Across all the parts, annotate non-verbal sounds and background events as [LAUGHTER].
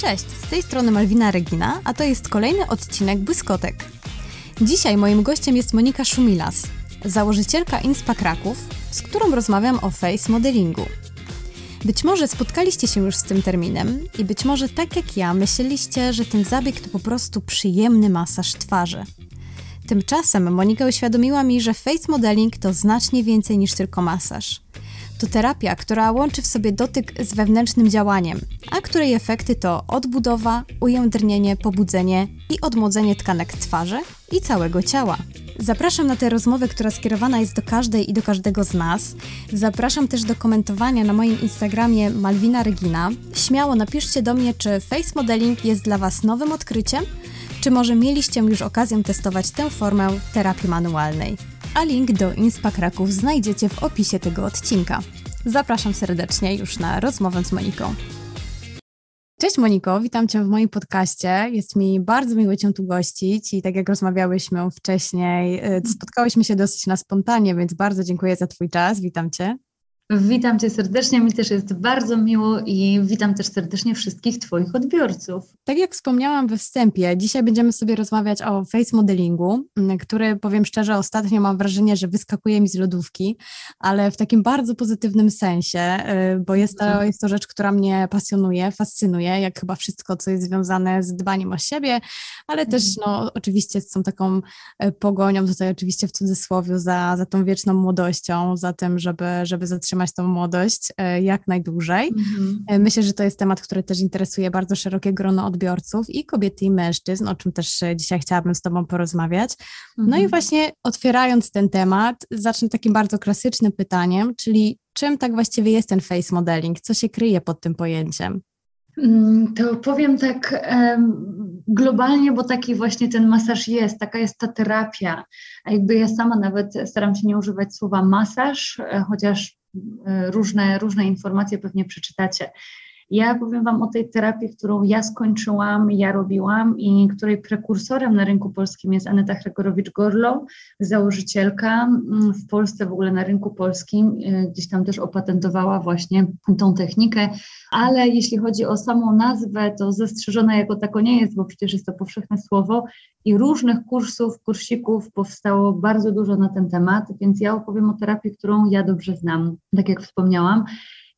Cześć, z tej strony Malwina Regina, a to jest kolejny odcinek Błyskotek. Dzisiaj moim gościem jest Monika Szumilas, założycielka Inspa Kraków, z którą rozmawiam o face modelingu. Być może spotkaliście się już z tym terminem i być może tak jak ja myśleliście, że ten zabieg to po prostu przyjemny masaż twarzy. Tymczasem Monika uświadomiła mi, że face modeling to znacznie więcej niż tylko masaż. To terapia, która łączy w sobie dotyk z wewnętrznym działaniem, a której efekty to odbudowa, ujędrnienie, pobudzenie i odmłodzenie tkanek twarzy i całego ciała. Zapraszam na tę rozmowę, która skierowana jest do każdej i do każdego z nas. Zapraszam też do komentowania na moim Instagramie Malwina Regina. Śmiało napiszcie do mnie, czy face modeling jest dla Was nowym odkryciem, czy może mieliście już okazję testować tę formę terapii manualnej a link do Inspa Kraków znajdziecie w opisie tego odcinka. Zapraszam serdecznie już na rozmowę z Moniką. Cześć Moniko, witam Cię w moim podcaście. Jest mi bardzo miło Cię tu gościć i tak jak rozmawiałyśmy wcześniej, y, spotkałyśmy się dosyć na spontanie, więc bardzo dziękuję za Twój czas. Witam Cię. Witam Cię serdecznie, mi też jest bardzo miło i witam też serdecznie wszystkich Twoich odbiorców. Tak jak wspomniałam we wstępie, dzisiaj będziemy sobie rozmawiać o face modelingu, który powiem szczerze, ostatnio mam wrażenie, że wyskakuje mi z lodówki, ale w takim bardzo pozytywnym sensie, y, bo jest to, mhm. jest to rzecz, która mnie pasjonuje, fascynuje, jak chyba wszystko, co jest związane z dbaniem o siebie, ale też mhm. no, oczywiście z tą taką e, pogonią, tutaj oczywiście w cudzysłowie, za, za tą wieczną młodością, za tym, żeby, żeby zatrzymać utrzymać tą młodość e, jak najdłużej. Mhm. E, myślę, że to jest temat, który też interesuje bardzo szerokie grono odbiorców i kobiety i mężczyzn, o czym też e, dzisiaj chciałabym z Tobą porozmawiać. No i mhm. właśnie otwierając ten temat, zacznę takim bardzo klasycznym pytaniem, czyli czym tak właściwie jest ten face modeling? Co się kryje pod tym pojęciem? Mm, to powiem tak globalnie, bo taki właśnie ten masaż jest, taka jest ta terapia. A jakby ja sama nawet staram się nie używać słowa masaż, chociaż różne, różne informacje pewnie przeczytacie. Ja powiem Wam o tej terapii, którą ja skończyłam, ja robiłam i której prekursorem na rynku polskim jest Aneta Hregorowicz-Gorlow, założycielka mm, w Polsce, w ogóle na rynku polskim, e, gdzieś tam też opatentowała właśnie tą technikę, ale jeśli chodzi o samą nazwę, to zastrzeżona jako tako nie jest, bo przecież jest to powszechne słowo i różnych kursów, kursików powstało bardzo dużo na ten temat, więc ja opowiem o terapii, którą ja dobrze znam, tak jak wspomniałam.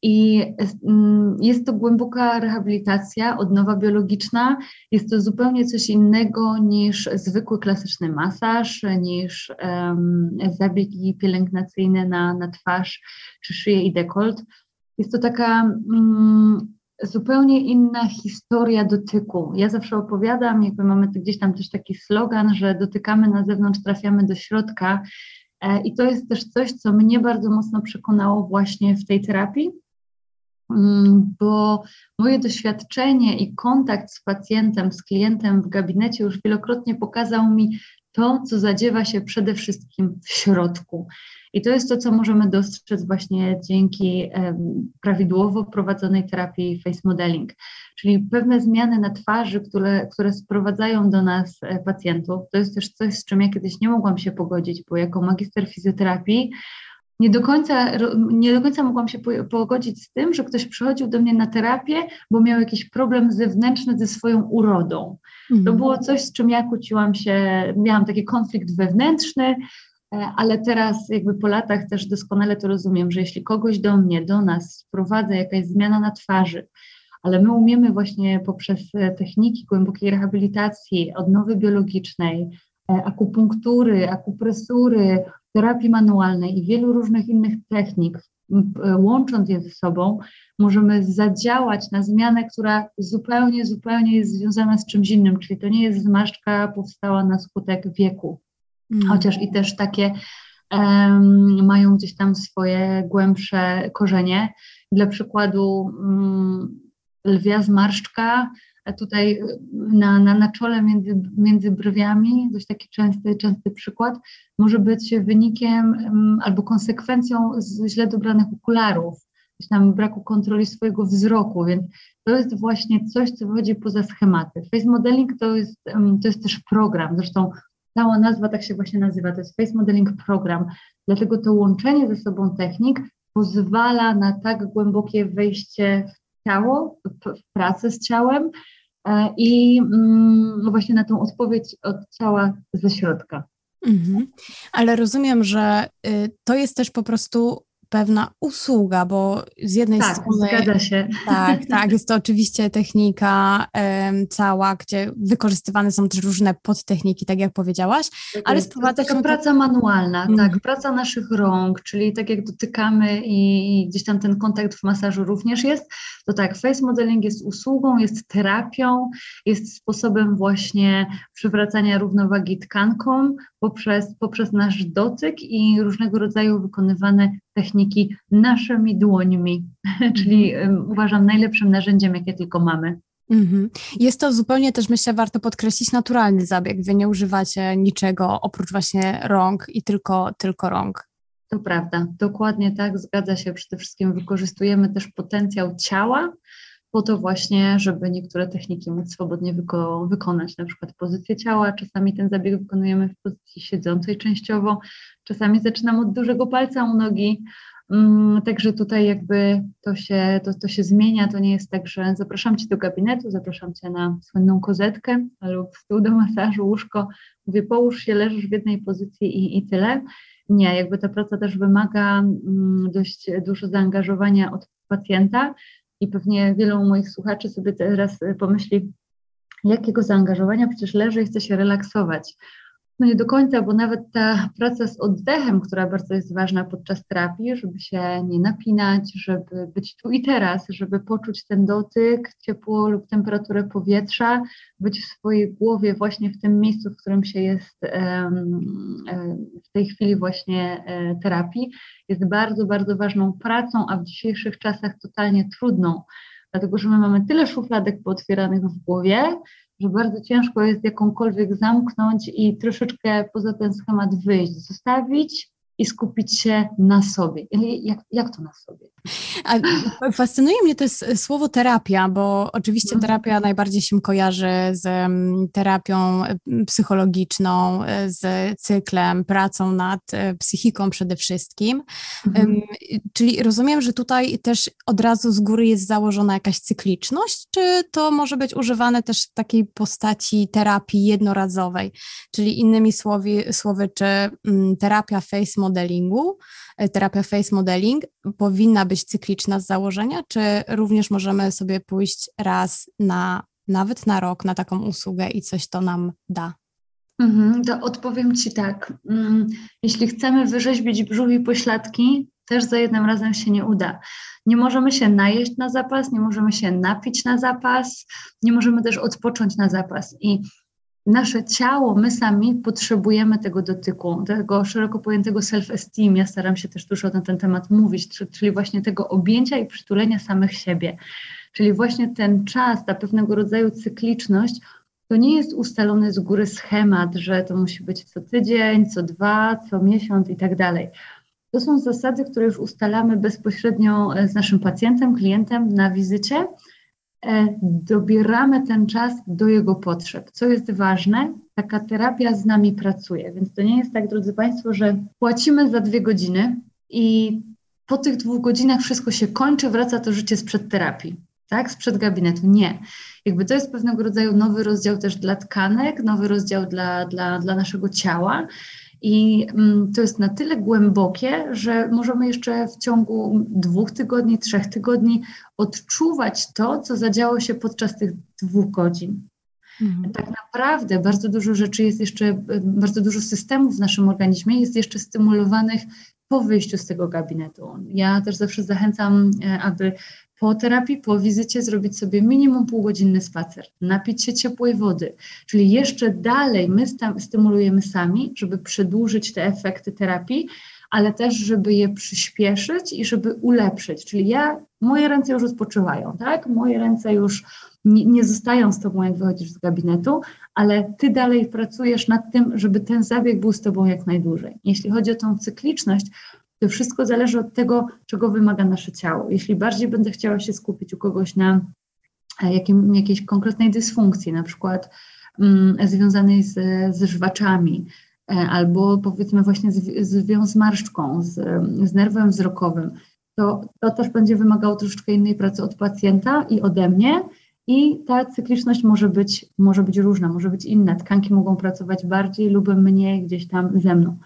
I mm, jest to głęboka rehabilitacja, odnowa biologiczna. Jest to zupełnie coś innego niż zwykły klasyczny masaż, niż um, zabiegi pielęgnacyjne na, na twarz czy szyję i dekolt. Jest to taka um, zupełnie inna historia dotyku. Ja zawsze opowiadam, jakby mamy gdzieś tam też taki slogan, że dotykamy na zewnątrz, trafiamy do środka. E, I to jest też coś, co mnie bardzo mocno przekonało właśnie w tej terapii, bo moje doświadczenie i kontakt z pacjentem, z klientem w gabinecie już wielokrotnie pokazał mi to, co zadziewa się przede wszystkim w środku. I to jest to, co możemy dostrzec właśnie dzięki prawidłowo prowadzonej terapii face modeling, czyli pewne zmiany na twarzy, które, które sprowadzają do nas e, pacjentów. To jest też coś, z czym ja kiedyś nie mogłam się pogodzić, bo jako magister fizjoterapii nie do końca, nie do końca mogłam się pogodzić z tym, że ktoś przychodził do mnie na terapię, bo miał jakiś problem zewnętrzny ze swoją urodą. Mhm. To było coś, z czym ja kłóciłam się, miałam taki konflikt wewnętrzny, e, ale teraz jakby po latach też doskonale to rozumiem, że jeśli kogoś do mnie, do nas sprowadza jakaś zmiana na twarzy, ale my umiemy właśnie poprzez e, techniki głębokiej rehabilitacji, odnowy biologicznej, e, akupunktury, akupresury, terapii manualnej i wielu różnych innych technik, łącząc je ze sobą, możemy zadziałać na zmianę, która zupełnie, zupełnie jest związana z czymś innym, czyli to nie jest zmarszczka powstała na skutek wieku, mm. chociaż i też takie um, mają gdzieś tam swoje głębsze korzenie. Dla przykładu um, lwia zmarszczka tutaj y, na, na, na czole między, między brwiami, dość taki częsty, częsty przykład, może być wynikiem albo konsekwencją źle dobranych okularów, gdzieś tam braku kontroli swojego wzroku, więc to jest właśnie coś, co wychodzi poza schematy. Face modeling to jest, to jest też program, zresztą cała nazwa tak się właśnie nazywa, to jest Face Modeling Program, dlatego to łączenie ze sobą technik pozwala na tak głębokie wejście ciało, w pracę z ciałem e, i mm, właśnie na tą odpowiedź od ciała ze środka. Mhm. Ale rozumiem, że y, to jest też po prostu pewna usługa, bo z jednej tak, strony. Zgadza się. Tak, [LAUGHS] tak. Jest to oczywiście technika um, cała, gdzie wykorzystywane są też różne podtechniki, tak jak powiedziałaś, ale sprowadza się. To praca manualna, mm. tak, praca naszych rąk, czyli tak jak dotykamy i, i gdzieś tam ten kontakt w masażu również jest, to tak, face modeling jest usługą, jest terapią, jest sposobem właśnie przywracania równowagi tkankom poprzez, poprzez nasz dotyk i różnego rodzaju wykonywane techniki naszymi dłońmi, [LAUGHS] czyli um, uważam najlepszym narzędziem, jakie tylko mamy. Mhm. Jest to zupełnie też, myślę, warto podkreślić, naturalny zabieg. Wy nie używacie niczego oprócz właśnie rąk i tylko, tylko rąk. To prawda, dokładnie tak, zgadza się. Przede wszystkim wykorzystujemy też potencjał ciała po to właśnie, żeby niektóre techniki móc swobodnie wyko wykonać, na przykład pozycję ciała. Czasami ten zabieg wykonujemy w pozycji siedzącej częściowo, czasami zaczynam od dużego palca u nogi. Mm, także tutaj jakby to się, to, to się zmienia, to nie jest tak, że zapraszam Cię do gabinetu, zapraszam Cię na słynną kozetkę lub stół do masażu, łóżko, mówię połóż się, leżysz w jednej pozycji i, i tyle. Nie, jakby ta praca też wymaga mm, dość dużo zaangażowania od pacjenta i pewnie wielu moich słuchaczy sobie teraz pomyśli, jakiego zaangażowania przecież leży i chce się relaksować. No nie do końca, bo nawet ta praca z oddechem, która bardzo jest ważna podczas terapii, żeby się nie napinać, żeby być tu i teraz, żeby poczuć ten dotyk, ciepło lub temperaturę powietrza, być w swojej głowie właśnie w tym miejscu, w którym się jest w tej chwili właśnie e, terapii, jest bardzo, bardzo ważną pracą, a w dzisiejszych czasach totalnie trudną, dlatego że my mamy tyle szufladek pootwieranych w głowie, że bardzo ciężko jest jakąkolwiek zamknąć i troszeczkę poza ten schemat wyjść, zostawić i skupić się na sobie. Jak, jak to na sobie? A fascynuje mnie to jest słowo terapia, bo oczywiście mhm. terapia najbardziej się kojarzy z mm, terapią mm, psychologiczną, z cyklem, pracą nad e, psychiką przede wszystkim. Mhm. Czyli rozumiem, że tutaj też od razu z góry jest założona jakaś cykliczność, czy to może być używane też w takiej postaci terapii jednorazowej? Czyli innymi słowy, słowy czy mm, terapia face modelingu, e, terapia face modeling powinna być cykliczna z założenia, czy również możemy sobie pójść raz na, nawet na rok na taką usługę i coś to nam da? Mhm, to odpowiem Ci tak. Mm, jeśli chcemy wyrzeźbić brzuch i pośladki, też za jednym razem się nie uda. Nie możemy się najeść na zapas, nie możemy się napić na zapas, nie możemy też odpocząć na zapas. I nasze ciało, my sami potrzebujemy tego dotyku, tego szeroko pojętego self-esteem. Ja staram się też dużo na ten temat mówić, czyli właśnie tego objęcia i przytulenia samych siebie. Czyli właśnie ten czas, ta pewnego rodzaju cykliczność, to nie jest ustalony z góry schemat, że to musi być co tydzień, co dwa, co miesiąc i tak dalej. To są zasady, które już ustalamy bezpośrednio z naszym pacjentem, klientem na wizycie E, dobieramy ten czas do jego potrzeb. Co jest ważne, taka terapia z nami pracuje, więc to nie jest tak, drodzy Państwo, że płacimy za dwie godziny i po tych dwóch godzinach wszystko się kończy, wraca to życie sprzed terapii, tak? Sprzed gabinetu. Nie. Jakby to jest pewnego rodzaju nowy rozdział też dla tkanek, nowy rozdział dla, dla, dla naszego ciała. I mm, to jest na tyle głębokie, że możemy jeszcze w ciągu dwóch tygodni, trzech tygodni odczuwać to, co zadziało się podczas tych dwóch godzin. Mhm. Tak naprawdę bardzo dużo rzeczy jest jeszcze, bardzo dużo systemów w naszym organizmie jest jeszcze stymulowanych po wyjściu z tego gabinetu. Ja też zawsze zachęcam, e, aby po terapii, po wizycie zrobić sobie minimum półgodzinny spacer, napić się ciepłej wody, czyli jeszcze dalej my stymulujemy sami, żeby przedłużyć te efekty terapii, ale też, żeby je przyspieszyć i żeby ulepszyć. Czyli ja, moje ręce już odpoczywają, tak? Moje ręce już nie, nie zostają z tobą, jak wychodzisz z gabinetu, ale ty dalej pracujesz nad tym, żeby ten zabieg był z tobą jak najdłużej. Jeśli chodzi o tą cykliczność, to wszystko zależy od tego, czego wymaga nasze ciało. Jeśli bardziej będę chciała się skupić u kogoś na e, jakim, jakiejś konkretnej dysfunkcji, na przykład mm, związanej z, z żwaczami, e, albo powiedzmy właśnie z, z wiązmarszczką, z, z nerwem wzrokowym, to, to też będzie wymagało troszeczkę innej pracy od pacjenta i ode mnie. I ta cykliczność może być, może być różna, może być inna. Tkanki mogą pracować bardziej lub mniej gdzieś tam ze mną.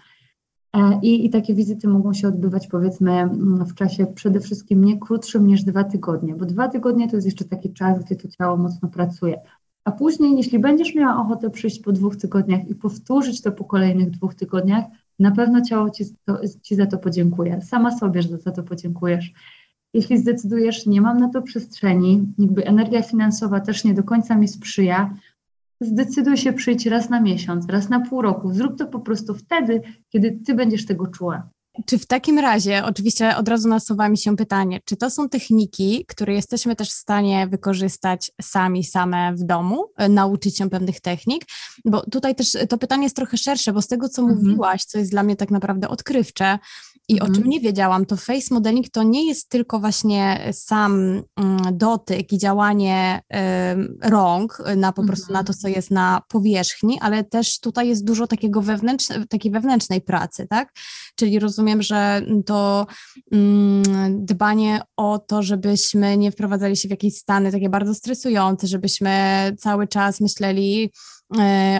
E, I, I takie wizyty mogą się odbywać powiedzmy mm, w czasie przede wszystkim nie krótszym niż dwa tygodnie, bo dwa tygodnie to jest jeszcze taki czas, gdzie to ciało mocno pracuje. A później, jeśli będziesz miała ochotę przyjść po dwóch tygodniach i powtórzyć to po kolejnych dwóch tygodniach, na pewno ciało ci, to, ci za to podziękuje. Sama sobie za to podziękujesz. Jeśli zdecydujesz, nie mam na to przestrzeni, jakby energia finansowa też nie do końca mi sprzyja, zdecyduj się przyjść raz na miesiąc, raz na pół roku. Zrób to po prostu wtedy, kiedy ty będziesz tego czuła. Czy w takim razie, oczywiście od razu nasuwa mi się pytanie, czy to są techniki, które jesteśmy też w stanie wykorzystać sami, same w domu, e, nauczyć się pewnych technik? Bo tutaj też to pytanie jest trochę szersze, bo z tego, co mhm. mówiłaś, co jest dla mnie tak naprawdę odkrywcze, i mhm. o czym mhm. nie wiedziałam, to face modeling to nie jest tylko właśnie sam mm, dotyk i działanie y, rąk na po prostu na to, co jest na powierzchni, ale też tutaj jest dużo takiego wewnętrzne, takiej wewnętrznej pracy, tak? Czyli rozumiem, że to mm, dbanie o to, żebyśmy nie wprowadzali się w jakieś stany takie bardzo stresujące, żebyśmy cały czas myśleli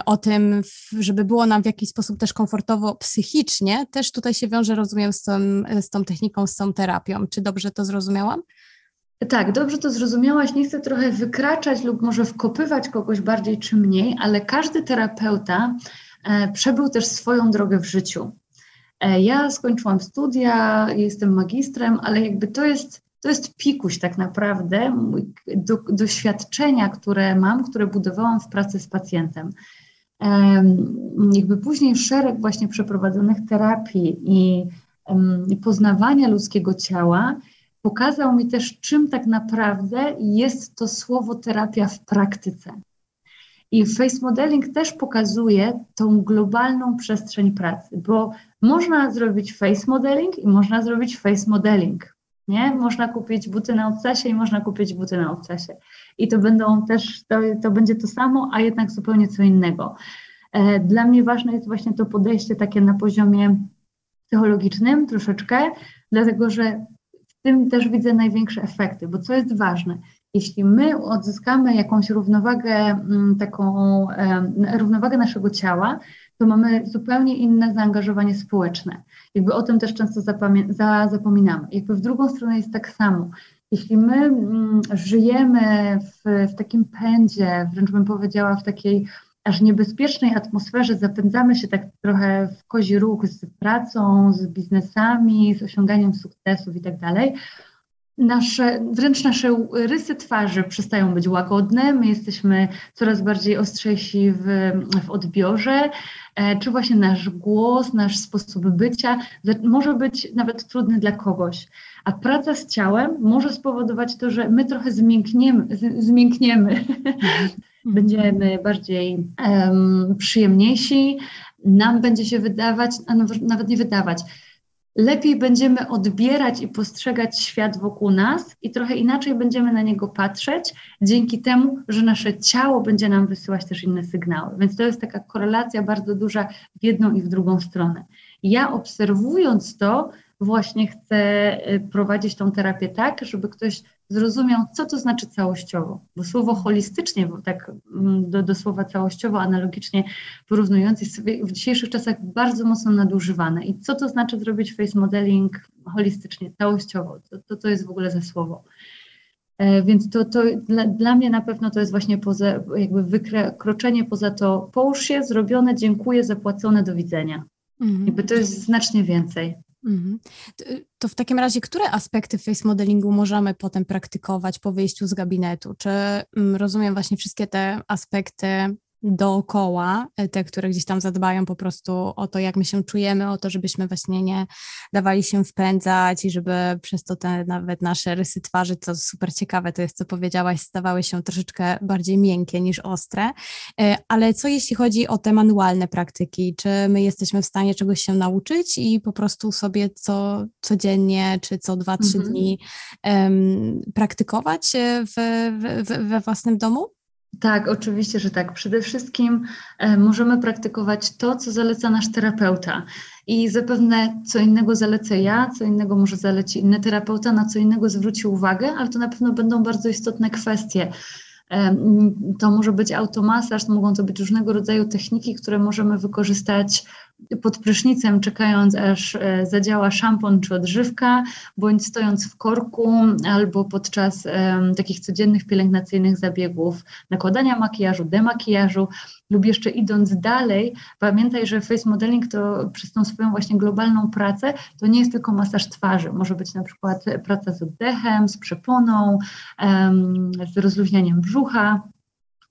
o tym, żeby było nam w jakiś sposób też komfortowo psychicznie, też tutaj się wiąże, rozumiem, z tą, z tą techniką, z tą terapią. Czy dobrze to zrozumiałam? Tak, dobrze to zrozumiałaś. Nie chcę trochę wykraczać lub może wkopywać kogoś bardziej czy mniej, ale każdy terapeuta e, przebył też swoją drogę w życiu. E, ja skończyłam studia, jestem magistrem, ale jakby to jest to jest pikuś tak naprawdę do, doświadczenia, które mam, które budowałam w pracy z pacjentem. Um, jakby później szereg właśnie przeprowadzonych terapii i um, poznawania ludzkiego ciała pokazał mi też, czym tak naprawdę jest to słowo terapia w praktyce. I face modeling też pokazuje tą globalną przestrzeń pracy, bo można zrobić face modeling i można zrobić face modeling nie? Można kupić buty na obcasie i można kupić buty na obcasie. I to będą też, to, to będzie to samo, a jednak zupełnie co innego. E, dla mnie ważne jest właśnie to podejście takie na poziomie psychologicznym troszeczkę, dlatego że w tym też widzę największe efekty, bo co jest ważne, jeśli my odzyskamy jakąś równowagę, mm, taką równowagę naszego ciała, to mamy zupełnie inne zaangażowanie społeczne. Jakby o tym też często za, zapominamy. Jakby w drugą stronę jest tak samo. Jeśli my mm, żyjemy w, w takim pędzie, wręcz bym powiedziała w takiej aż niebezpiecznej atmosferze, zapędzamy się tak trochę w kozi ruch z pracą, z biznesami, z osiąganiem sukcesów i tak dalej, nasze, wręcz nasze rysy twarzy przestają być łagodne, my jesteśmy coraz bardziej ostrzejsi w, w odbiorze, e, czy właśnie nasz głos, nasz sposób bycia może być nawet trudny dla kogoś. A praca z ciałem może spowodować to, że my trochę zmiękniemy, zmiękniemy. Mhm. będziemy bardziej um, przyjemniejsi, nam będzie się wydawać, a nawet nie wydawać, lepiej będziemy odbierać i postrzegać świat wokół nas i trochę inaczej będziemy na niego patrzeć, dzięki temu, że nasze ciało będzie nam wysyłać też inne sygnały. Więc to jest taka korelacja bardzo duża w jedną i w drugą stronę. Ja obserwując to, właśnie chcę y, prowadzić tą terapię tak, żeby ktoś zrozumiał, co to znaczy całościowo. Bo słowo holistycznie, bo tak mm, do, do słowa całościowo, analogicznie porównując, jest w dzisiejszych czasach bardzo mocno nadużywane. I co to znaczy zrobić face modeling holistycznie, całościowo? To, to, to jest w ogóle za słowo. E, więc to, to dla, dla, mnie na pewno to jest właśnie poza, jakby wykroczenie poza to, połóż się, zrobione, dziękuję, zapłacone, do widzenia. Mhm. Jakby to jest znacznie więcej. Mhm. To w takim razie, które aspekty face modelingu możemy potem praktykować po wyjściu z gabinetu? Czy mm, rozumiem właśnie wszystkie te aspekty dookoła, e, te, które gdzieś tam zadbają po prostu o to, jak my się czujemy, o to, żebyśmy właśnie nie dawali się wpędzać i żeby przez to te nawet nasze rysy twarzy, co super ciekawe, to jest, co powiedziałaś, stawały się troszeczkę bardziej miękkie niż ostre. E, ale co jeśli chodzi o te manualne praktyki? Czy my jesteśmy w stanie czegoś się nauczyć i po prostu sobie co, codziennie, czy co dwa, trzy mhm. dni um, praktykować e, w, w, we własnym domu? Tak, oczywiście, że tak. Przede wszystkim e, możemy praktykować to, co zaleca nasz terapeuta. I zapewne co innego zalecę ja, co innego może zaleci inny terapeuta, na co innego zwróci uwagę, ale to na pewno będą bardzo istotne kwestie. To może być automasaż, to mogą to być różnego rodzaju techniki, które możemy wykorzystać pod prysznicem, czekając aż e, zadziała szampon czy odżywka, bądź stojąc w korku, albo podczas um, takich codziennych pielęgnacyjnych zabiegów nakładania makijażu, demakijażu, lub jeszcze idąc dalej, pamiętaj, że face modeling to przez tą swoją właśnie globalną pracę, to nie jest tylko masaż twarzy, może być na przykład praca z oddechem, z przeponą, um, z rozluźnianiem brzucha,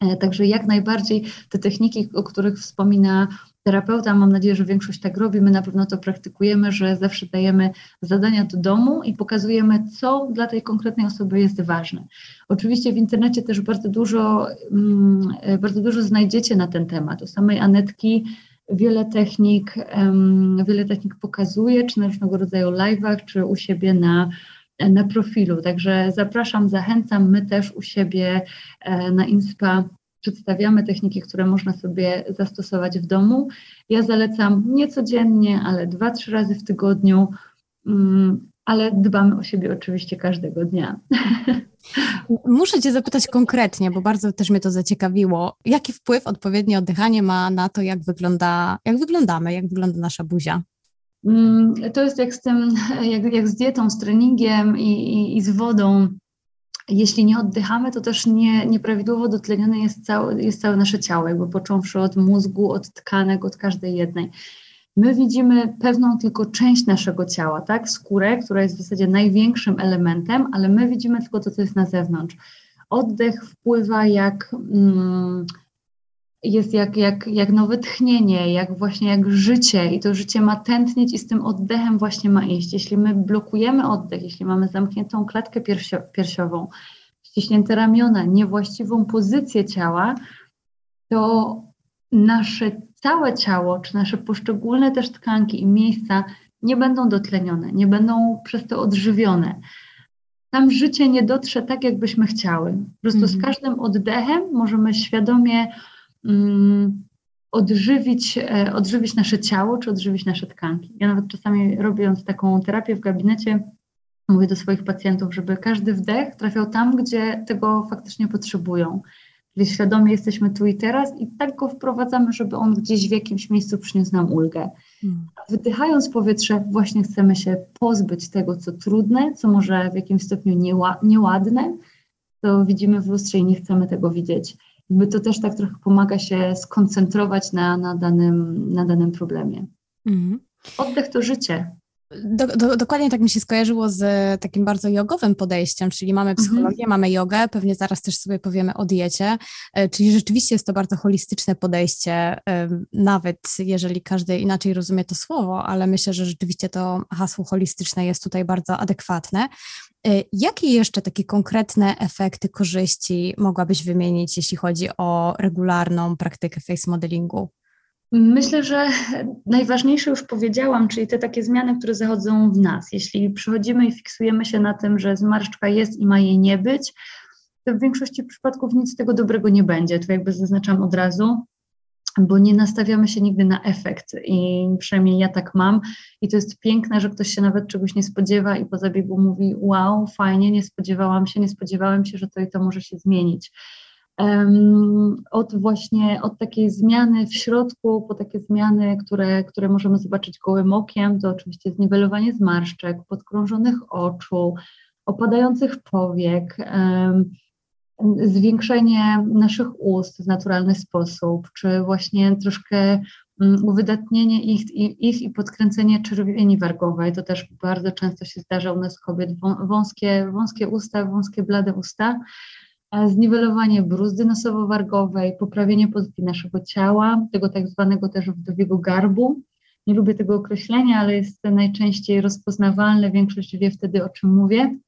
e, Także jak najbardziej te techniki, o których wspomina terapeuta, mam nadzieję, że większość tak robi, my na pewno to praktykujemy, że zawsze dajemy zadania do domu i pokazujemy, co dla tej konkretnej osoby jest ważne. Oczywiście w internecie też bardzo dużo, mm, bardzo dużo znajdziecie na ten temat. U samej Anetki wiele technik, wiele technik pokazuje, czy na różnego rodzaju live'ach, czy u siebie na na profilu. Także zapraszam, zachęcam. My też u siebie e, na Inspa przedstawiamy techniki, które można sobie zastosować w domu. Ja zalecam nie codziennie, ale dwa, trzy razy w tygodniu, mm, ale dbamy o siebie oczywiście każdego dnia. [LAUGHS] Muszę Cię zapytać konkretnie, bo bardzo też mnie to zaciekawiło. Jaki wpływ odpowiednie oddychanie ma na to, jak, wygląda, jak wyglądamy, jak wygląda nasza buzia? Mm, to jest jak z tym, [LAUGHS] jak, jak z dietą, z treningiem i, i, i z wodą jeśli nie oddychamy, to też nie, nieprawidłowo dotlenione jest całe, jest całe nasze ciało, jakby począwszy od mózgu, od tkanek, od każdej jednej. My widzimy pewną tylko część naszego ciała, tak? Skórę, która jest w zasadzie największym elementem, ale my widzimy tylko to, co jest na zewnątrz. Oddech wpływa jak. Mm, jest jak, jak, jak nowe tchnienie, jak właśnie jak życie i to życie ma tętnieć i z tym oddechem właśnie ma iść. Jeśli my blokujemy oddech, jeśli mamy zamkniętą klatkę piersio, piersiową, ściśnięte ramiona, niewłaściwą pozycję ciała, to nasze całe ciało, czy nasze poszczególne też tkanki i miejsca nie będą dotlenione, nie będą przez to odżywione. Tam życie nie dotrze tak, jakbyśmy chciały. Po prostu mm -hmm. z mhm. każdym oddechem możemy świadomie odżywić, e, odżywić nasze ciało, czy odżywić nasze tkanki. Ja nawet czasami robiąc taką terapię w gabinecie, mówię do swoich pacjentów, żeby każdy wdech trafiał tam, gdzie tego faktycznie potrzebują. Czyli świadomie jesteśmy tu i teraz i tak go wprowadzamy, żeby on gdzieś w jakimś miejscu przyniósł nam ulgę. Hmm. Wydychając powietrze, właśnie chcemy się pozbyć tego, co trudne, co może w jakimś stopniu nieładne, to widzimy w lustrze i nie chcemy tego widzieć jakby to też tak trochę pomaga się skoncentrować na, na, danym, na danym problemie. Mhm. Oddech to życie. Do, do, dokładnie tak mi się skojarzyło z takim bardzo jogowym podejściem, czyli mamy mhm. psychologię, mhm. mamy jogę, pewnie zaraz też sobie powiemy o diecie, e, czyli rzeczywiście jest to bardzo holistyczne podejście, nawet jeżeli każdy inaczej rozumie to słowo, ale myślę, że rzeczywiście to hasło holistyczne jest tutaj bardzo adekwatne. E, jakie jeszcze takie konkretne efekty, korzyści mogłabyś wymienić, jeśli chodzi o regularną praktykę face modelingu? Myślę, że najważniejsze już powiedziałam, czyli te takie zmiany, które zachodzą w nas. Jeśli przychodzimy i fiksujemy się na tym, że zmarszczka jest i ma jej nie być, to w większości przypadków nic z tego dobrego nie będzie. To jakby zaznaczam od razu, bo nie nastawiamy się nigdy na efekt i przynajmniej ja tak mam. I to jest piękne, że ktoś się nawet czegoś nie spodziewa i po zabiegu mówi: Wow, fajnie, nie spodziewałam się, nie spodziewałem się, że to i to może się zmienić od właśnie od takiej zmiany w środku po takie zmiany, które, które możemy zobaczyć gołym okiem, to oczywiście zniwelowanie zmarszczek, podkrążonych oczu, opadających powiek, zwiększenie naszych ust w naturalny sposób, czy właśnie troszkę mm, uwydatnienie ich, ich i podkręcenie czerwieni wargowej. To też bardzo często się zdarza u nas kobiet, wąskie, wąskie usta, wąskie blade usta zniwelowanie bruzdy nosowo-wargowej, poprawienie pozycji naszego ciała, tego tak zwanego też wdowiego garbu. Nie lubię tego określenia, ale jest najczęściej rozpoznawalne, większość wie wtedy o czym mówię.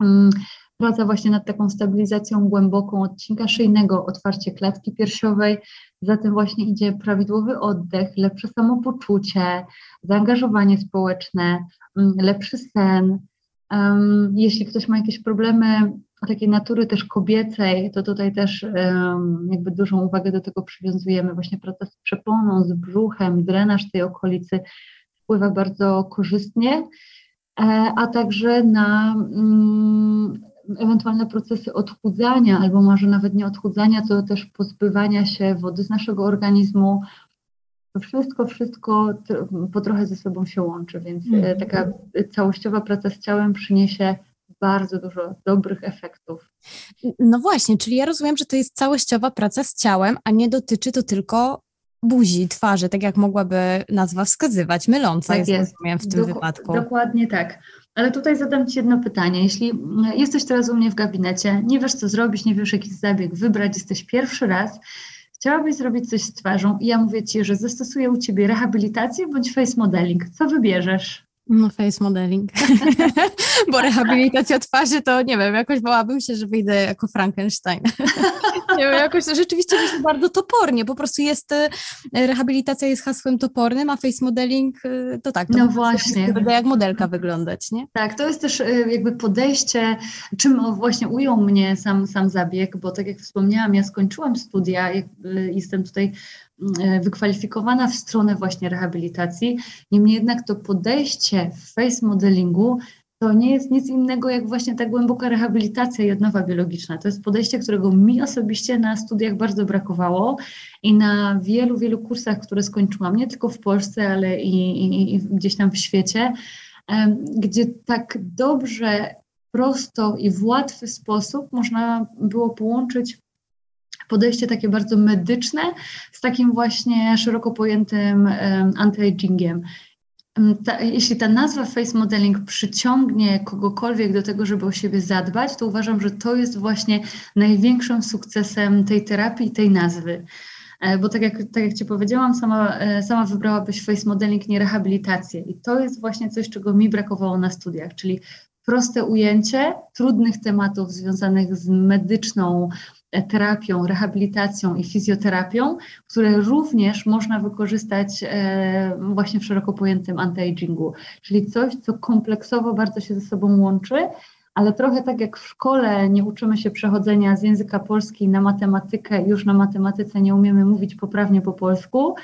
Mm, praca właśnie nad taką stabilizacją głęboką odcinka szyjnego, otwarcie klatki piersiowej, za tym właśnie idzie prawidłowy oddech, lepsze samopoczucie, zaangażowanie społeczne, mm, lepszy sen, jeśli ktoś ma jakieś problemy takiej natury też kobiecej, to tutaj też um, jakby dużą uwagę do tego przywiązujemy. Właśnie praca z przeponą, z brzuchem, drenaż tej okolicy wpływa bardzo korzystnie, e, a także na um, ewentualne procesy odchudzania, albo może nawet nie odchudzania, to też pozbywania się wody z naszego organizmu. To wszystko, wszystko po trochę ze sobą się łączy, więc mm. taka całościowa praca z ciałem przyniesie bardzo dużo dobrych efektów. No właśnie, czyli ja rozumiem, że to jest całościowa praca z ciałem, a nie dotyczy to tylko buzi, twarzy, tak jak mogłaby nazwa wskazywać, myląca tak jest, jest. w tym Dok wypadku. Dokładnie tak. Ale tutaj zadam Ci jedno pytanie. Jeśli jesteś teraz u mnie w gabinecie, nie wiesz co zrobić, nie wiesz jaki zabieg wybrać, jesteś pierwszy raz, chciałabyś zrobić coś z twarzą i ja mówię Ci, że zastosuję u Ciebie rehabilitację bądź face modeling, co wybierzesz? No face modeling, [LAUGHS] bo rehabilitacja twarzy to nie wiem, jakoś bałabym się, że wyjdę jako Frankenstein. [LAUGHS] nie wiem, jakoś to rzeczywiście jest bardzo topornie, po prostu jest, e, rehabilitacja jest hasłem topornym, a face modeling e, to tak. To no właśnie. Będę jak modelka wyglądać, nie? Tak, to jest też e, jakby podejście, czym właśnie ujął mnie sam, sam zabieg, bo tak jak wspomniałam, ja skończyłam studia, jestem tutaj wykwalifikowana w stronę właśnie rehabilitacji. Niemniej jednak to podejście w face modelingu to nie jest nic innego jak właśnie ta głęboka rehabilitacja i odnowa biologiczna. To jest podejście, którego mi osobiście na studiach bardzo brakowało i na wielu, wielu kursach, które skończyłam, nie tylko w Polsce, ale i, i, i gdzieś tam w świecie, gdzie tak dobrze, prosto i w łatwy sposób można było połączyć podejście takie bardzo medyczne z takim właśnie szeroko pojętym anti-agingiem. Ta, jeśli ta nazwa face modeling przyciągnie kogokolwiek do tego, żeby o siebie zadbać, to uważam, że to jest właśnie największym sukcesem tej terapii tej nazwy. E, bo tak jak, tak jak Ci powiedziałam, sama, e, sama wybrałabyś face modeling, nie rehabilitację. I to jest właśnie coś, czego mi brakowało na studiach, czyli proste ujęcie trudnych tematów związanych z medyczną terapią, rehabilitacją i fizjoterapią, które również można wykorzystać e, właśnie w szeroko pojętym anti-agingu, czyli coś, co kompleksowo bardzo się ze sobą łączy, ale trochę tak jak w szkole nie uczymy się przechodzenia z języka polski na matematykę, już na matematyce nie umiemy mówić poprawnie po polsku,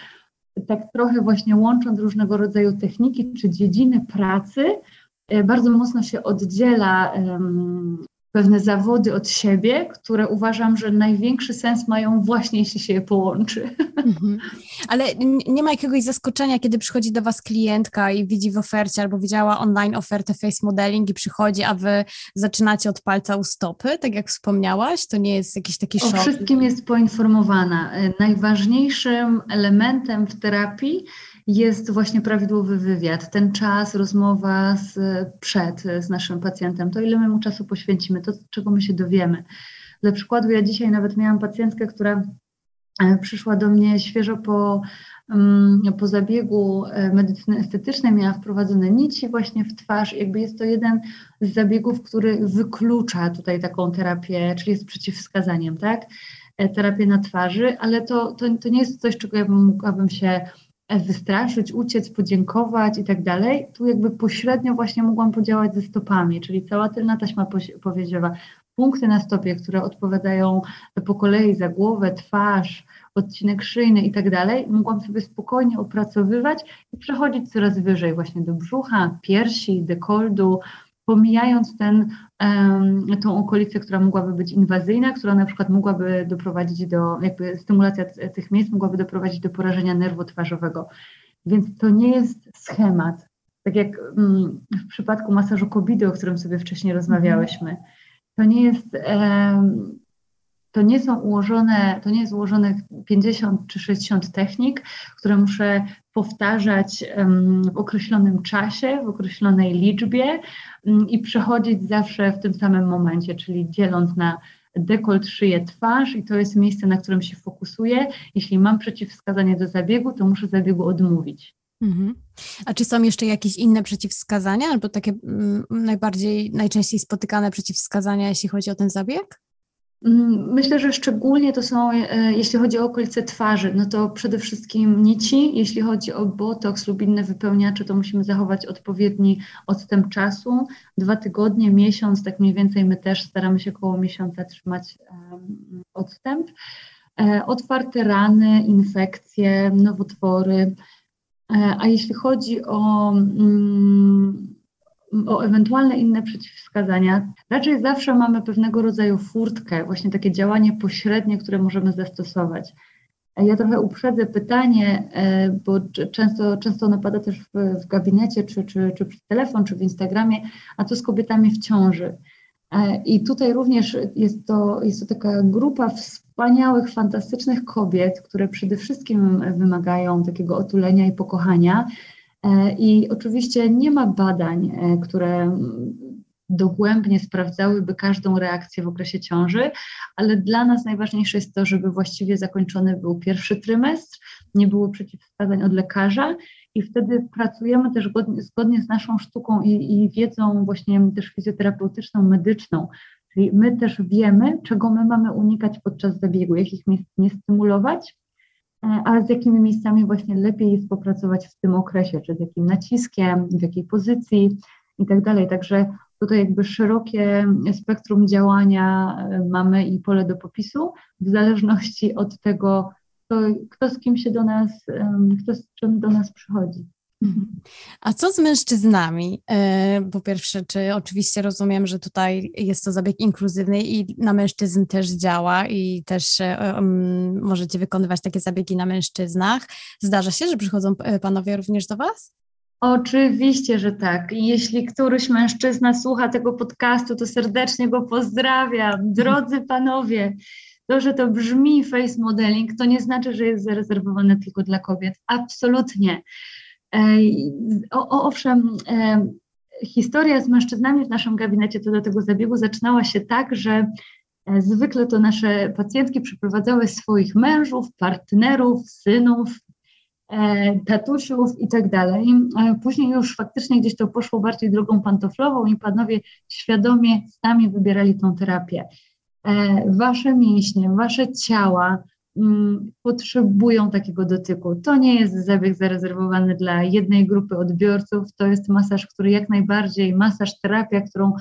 tak trochę właśnie łącząc różnego rodzaju techniki czy dziedziny pracy, e, bardzo mocno się oddziela pewne zawody od siebie, które uważam, że największy sens mają właśnie, jeśli się je połączy. Mhm. Ale nie ma jakiegoś zaskoczenia, kiedy przychodzi do Was klientka i widzi w ofercie albo widziała online ofertę face modeling i przychodzi, a Wy zaczynacie od palca u stopy, tak jak wspomniałaś? To nie jest jakiś taki szok? O wszystkim jest poinformowana. Najważniejszym elementem w terapii jest właśnie prawidłowy wywiad, ten czas, rozmowa z, przed z naszym pacjentem, to ile my mu czasu poświęcimy, to czego my się dowiemy. Dla przykładu ja dzisiaj nawet miałam pacjentkę, która e, przyszła do mnie świeżo po, mm, po zabiegu e, medycyny estetycznej, miała wprowadzone nici właśnie w twarz. Jakby jest to jeden z zabiegów, który wyklucza tutaj taką terapię, czyli jest przeciwwskazaniem, tak? E, terapię na twarzy, ale to, to, to nie jest coś, czego ja bym mogłabym się wystraszyć, uciec, podziękować i tak dalej, tu jakby pośrednio właśnie mogłam podziałać ze stopami, czyli cała tylna taśma powiedziała, punkty na stopie, które odpowiadają po kolei za głowę, twarz, odcinek szyjny i tak dalej, mogłam sobie spokojnie opracowywać i przechodzić coraz wyżej właśnie do brzucha, piersi, dekoldu, pomijając ten, tą okolicę, która mogłaby być inwazyjna, która na przykład mogłaby doprowadzić do, jakby stymulacja tych miejsc mogłaby doprowadzić do porażenia nerwu twarzowego. Więc to nie jest schemat. Tak jak um, w przypadku masażu kobidy, o którym sobie wcześniej rozmawiałyśmy, to nie jest to nie są ułożone, to nie jest ułożone 50 czy 60 technik, które muszę powtarzać w określonym czasie, w określonej liczbie mm, i przechodzić zawsze w tym samym momencie, czyli dzieląc na dekolt, szyję, twarz i to jest miejsce, na którym się fokusuję. Jeśli mam przeciwwskazanie do zabiegu, to muszę zabiegu odmówić. Mhm. A czy są jeszcze jakieś inne przeciwwskazania, albo takie mm, najbardziej, najczęściej spotykane przeciwwskazania, jeśli chodzi o ten zabieg? Mm, myślę, że szczególnie to są, e, jeśli chodzi o okolice twarzy, no to przede wszystkim nici. Jeśli chodzi o botoks lub inne wypełniacze, to musimy zachować odpowiedni odstęp czasu. Dwa tygodnie, miesiąc, tak mniej więcej my też staramy się około miesiąca trzymać odstęp. E, otwarte rany, infekcje, nowotwory. E, a jeśli chodzi o mm, o ewentualne inne przeciwwskazania, raczej zawsze mamy pewnego rodzaju furtkę, właśnie takie działanie pośrednie, które możemy zastosować. Ja trochę uprzedzę pytanie, e, bo często, często ono pada też w, w gabinecie, czy, czy, czy przez telefon, czy w Instagramie, a co z kobietami w ciąży? E, I tutaj również jest to, jest to taka grupa wspaniałych, fantastycznych kobiet, które przede wszystkim wymagają takiego otulenia i pokochania, I oczywiście nie ma badań, e, które dogłębnie sprawdzałyby każdą reakcję w okresie ciąży, ale dla nas najważniejsze jest to, żeby właściwie zakończony był pierwszy trymestr, nie było przeciwwskazań od lekarza i wtedy pracujemy też zgodnie, z naszą sztuką i, i wiedzą właśnie też fizjoterapeutyczną, medyczną, czyli my też wiemy, czego my mamy unikać podczas zabiegu, jakich miejsc nie stymulować, E, ale z jakimi miejscami właśnie lepiej jest popracować w tym okresie, czy z jakim naciskiem, w jakiej pozycji i tak dalej. Także tutaj jakby szerokie spektrum działania e, mamy i pole do popisu, w zależności od tego, kto, kto z kim się do nas, kto z czym do nas przychodzi. Mhm. A co z mężczyznami? E, po pierwsze, czy oczywiście rozumiem, że tutaj jest to zabieg inkluzywny i na mężczyzn też działa i też um, możecie wykonywać takie zabiegi na mężczyznach. Zdarza się, że przychodzą panowie również do Was? Oczywiście, że tak. I jeśli któryś mężczyzna słucha tego podcastu, to serdecznie go pozdrawiam. Drodzy panowie, to, że to brzmi face modeling, to nie znaczy, że jest zarezerwowane tylko dla kobiet. Absolutnie. O, o, owszem, historia z mężczyznami w naszym gabinecie co do tego zabiegu zaczynała się tak, że e, zwykle to nasze pacjentki przyprowadzały swoich mężów, partnerów, synów, e, tatusiów i tak dalej. Później już faktycznie gdzieś to poszło bardziej drogą pantoflową i panowie świadomie sami wybierali tą terapię. E, wasze mięśnie, wasze ciała, potrzebują takiego dotyku. To nie jest zabieg zarezerwowany dla jednej grupy odbiorców, to jest masaż, który jak najbardziej, masaż, terapia, którą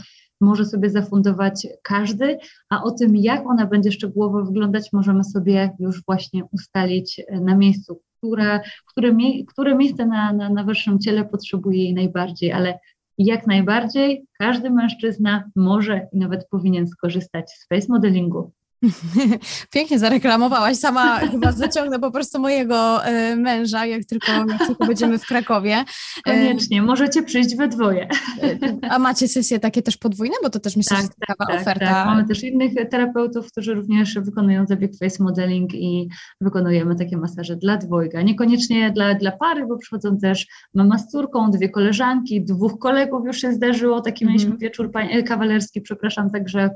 może sobie zafundować każdy, a o tym, jak ona będzie szczegółowo wyglądać, możemy sobie już właśnie ustalić na miejscu, które, które, które miejsce na, na, na waszym ciele potrzebuje jej najbardziej, ale jak najbardziej każdy mężczyzna może i nawet powinien skorzystać z face modelingu. [LAUGHS] Pięknie zareklamowałaś. Sama chyba zaciągnę po prostu mojego e, męża, jak tylko, jak tylko będziemy w Krakowie. E, Koniecznie, możecie przyjść we dwoje. E, a macie sesje takie też podwójne? Bo to też myślę, tak, że ciekawa tak, oferta. Tak. Mamy też innych terapeutów, którzy również wykonują zabieg face modeling i wykonujemy takie masaże dla dwojga. Niekoniecznie dla, dla pary, bo przychodzą też mama z córką, dwie koleżanki, dwóch kolegów już się zdarzyło. Taki mm. mieliśmy wieczór kawalerski, przepraszam, także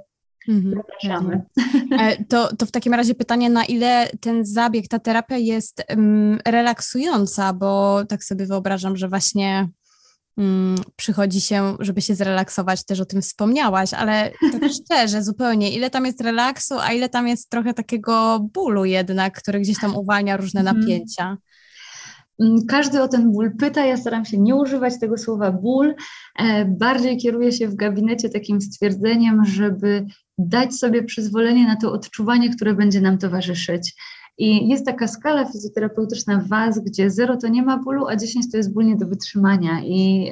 Mhm. Zapraszamy. E, to, to w takim razie pytanie, na ile ten zabieg, ta terapia jest um, relaksująca, bo tak sobie wyobrażam, że właśnie um, przychodzi się, żeby się zrelaksować, też o tym wspomniałaś, ale tak [LAUGHS] szczerze, zupełnie, ile tam jest relaksu, a ile tam jest trochę takiego bólu jednak, który gdzieś tam uwalnia różne mhm. napięcia. Mm, każdy o ten ból pyta, ja staram się nie używać tego słowa ból. E, bardziej kieruję się w gabinecie takim stwierdzeniem, żeby dać sobie przyzwolenie na to odczuwanie, które będzie nam towarzyszyć. I jest taka skala fizjoterapeutyczna w WAS, gdzie 0 to nie ma bólu, a 10 to jest ból nie do wytrzymania. I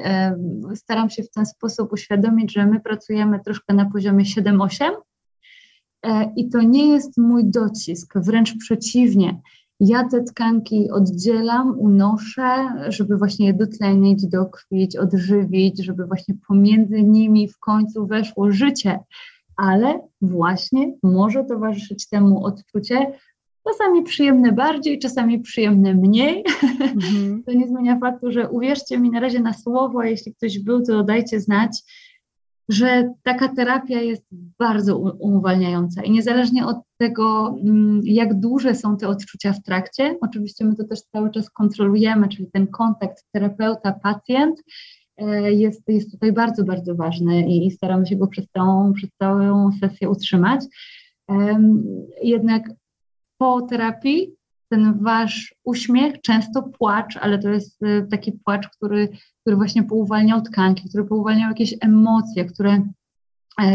staram się w ten sposób uświadomić, że my pracujemy troszkę na poziomie 7-8 e, i to nie jest mój docisk, wręcz przeciwnie. Ja te tkanki oddzielam, unoszę, żeby właśnie je dotlenić, dokwić, odżywić, żeby właśnie pomiędzy nimi w końcu weszło życie ale właśnie może towarzyszyć temu odczucie, czasami przyjemne bardziej, czasami przyjemne mniej. Mhm. to nie zmienia faktu, że uwierzcie mi na razie na słowo, a jeśli ktoś był, to dajcie znać, że taka terapia jest bardzo uwalniająca i niezależnie od tego, mm, jak duże są te odczucia w trakcie, oczywiście my to też cały czas kontrolujemy, czyli ten kontakt terapeuta-pacjent, jest, jest tutaj bardzo, bardzo ważny i, i staramy się go przez całą, przez całą sesję utrzymać. jednak po terapii ten wasz uśmiech, często płacz, ale to jest y, taki płacz, który, który właśnie pouwalniał tkanki, który pouwalniał jakieś emocje, które, e,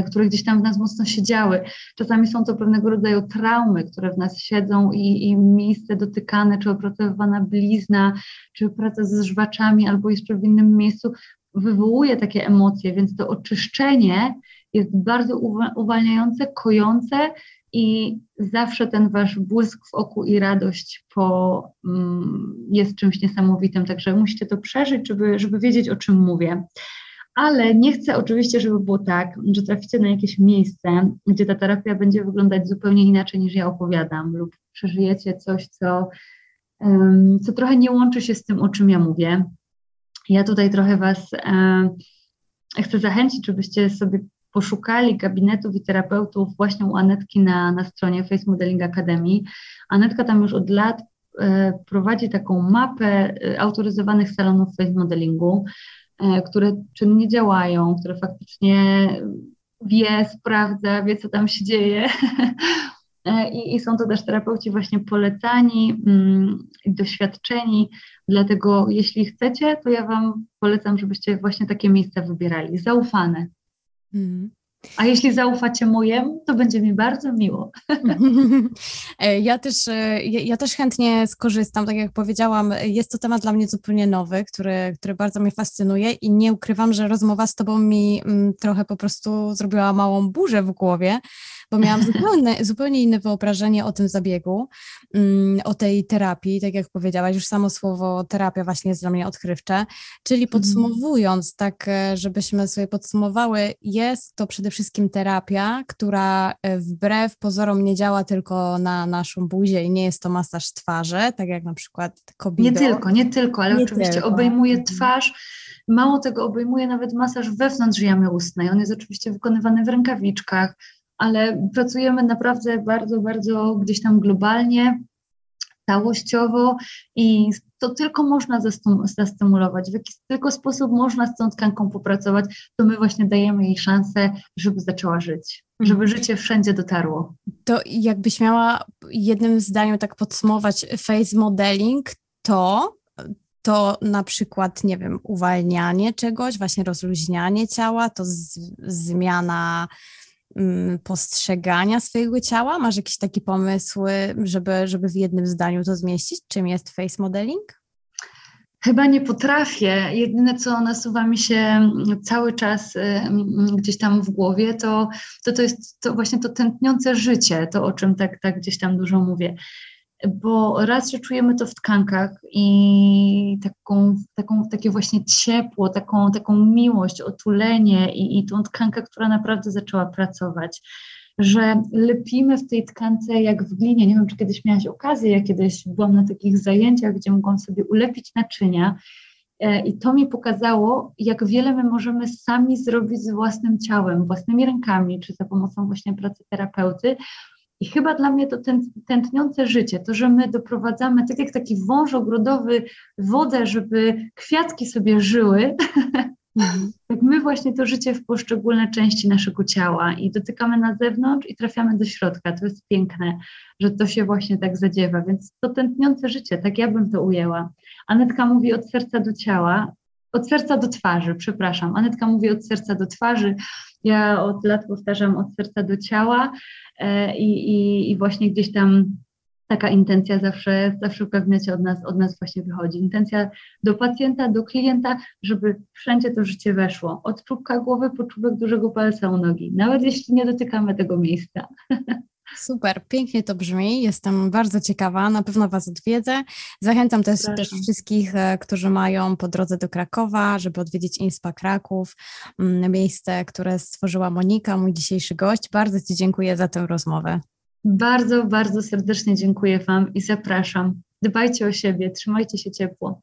które gdzieś tam w nas mocno siedziały. Czasami są to pewnego rodzaju traumy, które w nas siedzą i, i miejsce dotykane, czy opracowywana blizna, czy praca ze żwaczami, albo jeszcze w innym miejscu wywołuje takie emocje, więc to oczyszczenie jest bardzo uwalniające, kojące i zawsze ten wasz błysk w oku i radość po, mm, jest czymś niesamowitym, także musicie to przeżyć, żeby, żeby wiedzieć, o czym mówię. Ale nie chcę oczywiście, żeby było tak, że traficie na jakieś miejsce, gdzie ta terapia będzie wyglądać zupełnie inaczej niż ja opowiadam, lub przeżyjecie coś, co, um, co trochę nie łączy się z tym, o czym ja mówię. Ja tutaj trochę Was um, chcę zachęcić, żebyście sobie poszukali gabinetów i terapeutów właśnie u Anetki na, na stronie Face Modeling Academy. Anetka tam już od lat e, prowadzi taką mapę e, autoryzowanych salonów face modelingu, które czynnie działają, które faktycznie wie, sprawdza, wie, co tam się dzieje. [LAUGHS] E, I, I, są to też terapeuci właśnie polecani, mm, doświadczeni, dlatego jeśli chcecie, to ja Wam polecam, żebyście właśnie takie miejsca wybierali, zaufane. Mm. A jeśli zaufacie mojemu, to będzie mi bardzo miło. [LAUGHS] E, ja też, e, ja też chętnie skorzystam. Tak jak powiedziałam, jest to temat dla mnie zupełnie nowy, który, który bardzo mnie fascynuje i nie ukrywam, że rozmowa z Tobą mi mm, trochę po prostu zrobiła małą burzę w głowie, bo miałam [LAUGHS] zupełnie, zupełnie inne wyobrażenie o tym zabiegu, mm, o tej terapii, tak jak powiedziałaś, już samo słowo terapia właśnie jest dla mnie odkrywcze, czyli mhm. podsumowując, tak e, żebyśmy sobie podsumowały, jest to przede wszystkim terapia, która e, wbrew pozorom nie działa tylko na naszą buzię i nie jest to masaż twarzy, tak jak na przykład kobieta. Nie tylko, nie tylko, ale nie oczywiście tylko. obejmuje mhm. twarz, Mało tego, obejmuje nawet masaż wewnątrz jamy ustnej. On jest oczywiście wykonywany w rękawiczkach, ale pracujemy naprawdę bardzo, bardzo gdzieś tam globalnie, całościowo i to tylko można zastymulować, w jaki tylko sposób można z tą tkanką popracować, to my właśnie dajemy jej szansę, żeby zaczęła żyć, żeby mhm. życie wszędzie dotarło. To jakbyś miała jednym zdaniem tak podsumować face modeling, to to na przykład, nie wiem, uwalnianie czegoś, właśnie rozluźnianie ciała, to z, zmiana postrzegania swojego ciała? Masz jakiś taki pomysł, żeby, żeby w jednym zdaniu to zmieścić? Czym jest face modeling? Chyba nie potrafię. Jedyne, co nasuwa mi się cały czas gdzieś tam w głowie, to to, to jest to właśnie to tętniące życie, to o czym tak, tak gdzieś tam dużo mówię bo raz, że czujemy to w tkankach i taką, taką, takie właśnie ciepło, taką, taką miłość, otulenie i, i tą tkankę, która naprawdę zaczęła pracować, że lepimy w tej tkance jak w glinie. Nie wiem, czy kiedyś miałaś okazję, ja kiedyś byłam na takich zajęciach, gdzie mogłam sobie ulepić naczynia e, i to mi pokazało, jak wiele my możemy sami zrobić z własnym ciałem, własnymi rękami, czy za pomocą właśnie pracy terapeuty, i chyba dla mnie to tętniące życie, to, że my doprowadzamy, tak jak taki wąż ogrodowy, wodę, żeby kwiatki sobie żyły, mhm. [LAUGHS] tak my właśnie to życie w poszczególne części naszego ciała i dotykamy na zewnątrz i trafiamy do środka. To jest piękne, że to się właśnie tak zadziewa, więc to tętniące życie, tak ja bym to ujęła. Anetka mówi od serca do ciała, od serca do twarzy, przepraszam. Anetka mówi od serca do twarzy, ja od lat powtarzam od serca do ciała e, i, i, i właśnie gdzieś tam taka intencja zawsze, zawsze w gabinecie od nas, od nas właśnie wychodzi. Intencja do pacjenta, do klienta, żeby wszędzie to życie weszło. Od czubka głowy po czubek dużego palca u nogi, nawet jeśli nie dotykamy tego miejsca. [LAUGHS] Super, pięknie to brzmi. Jestem bardzo ciekawa, na pewno Was odwiedzę. Zachęcam też, też wszystkich, e, którzy mają po drodze do Krakowa, żeby odwiedzić Inspa Kraków, mm, miejsce, które stworzyła Monika, mój dzisiejszy gość. Bardzo Ci dziękuję za tę rozmowę. Bardzo, bardzo serdecznie dziękuję Wam i zapraszam. Dbajcie o siebie, trzymajcie się ciepło.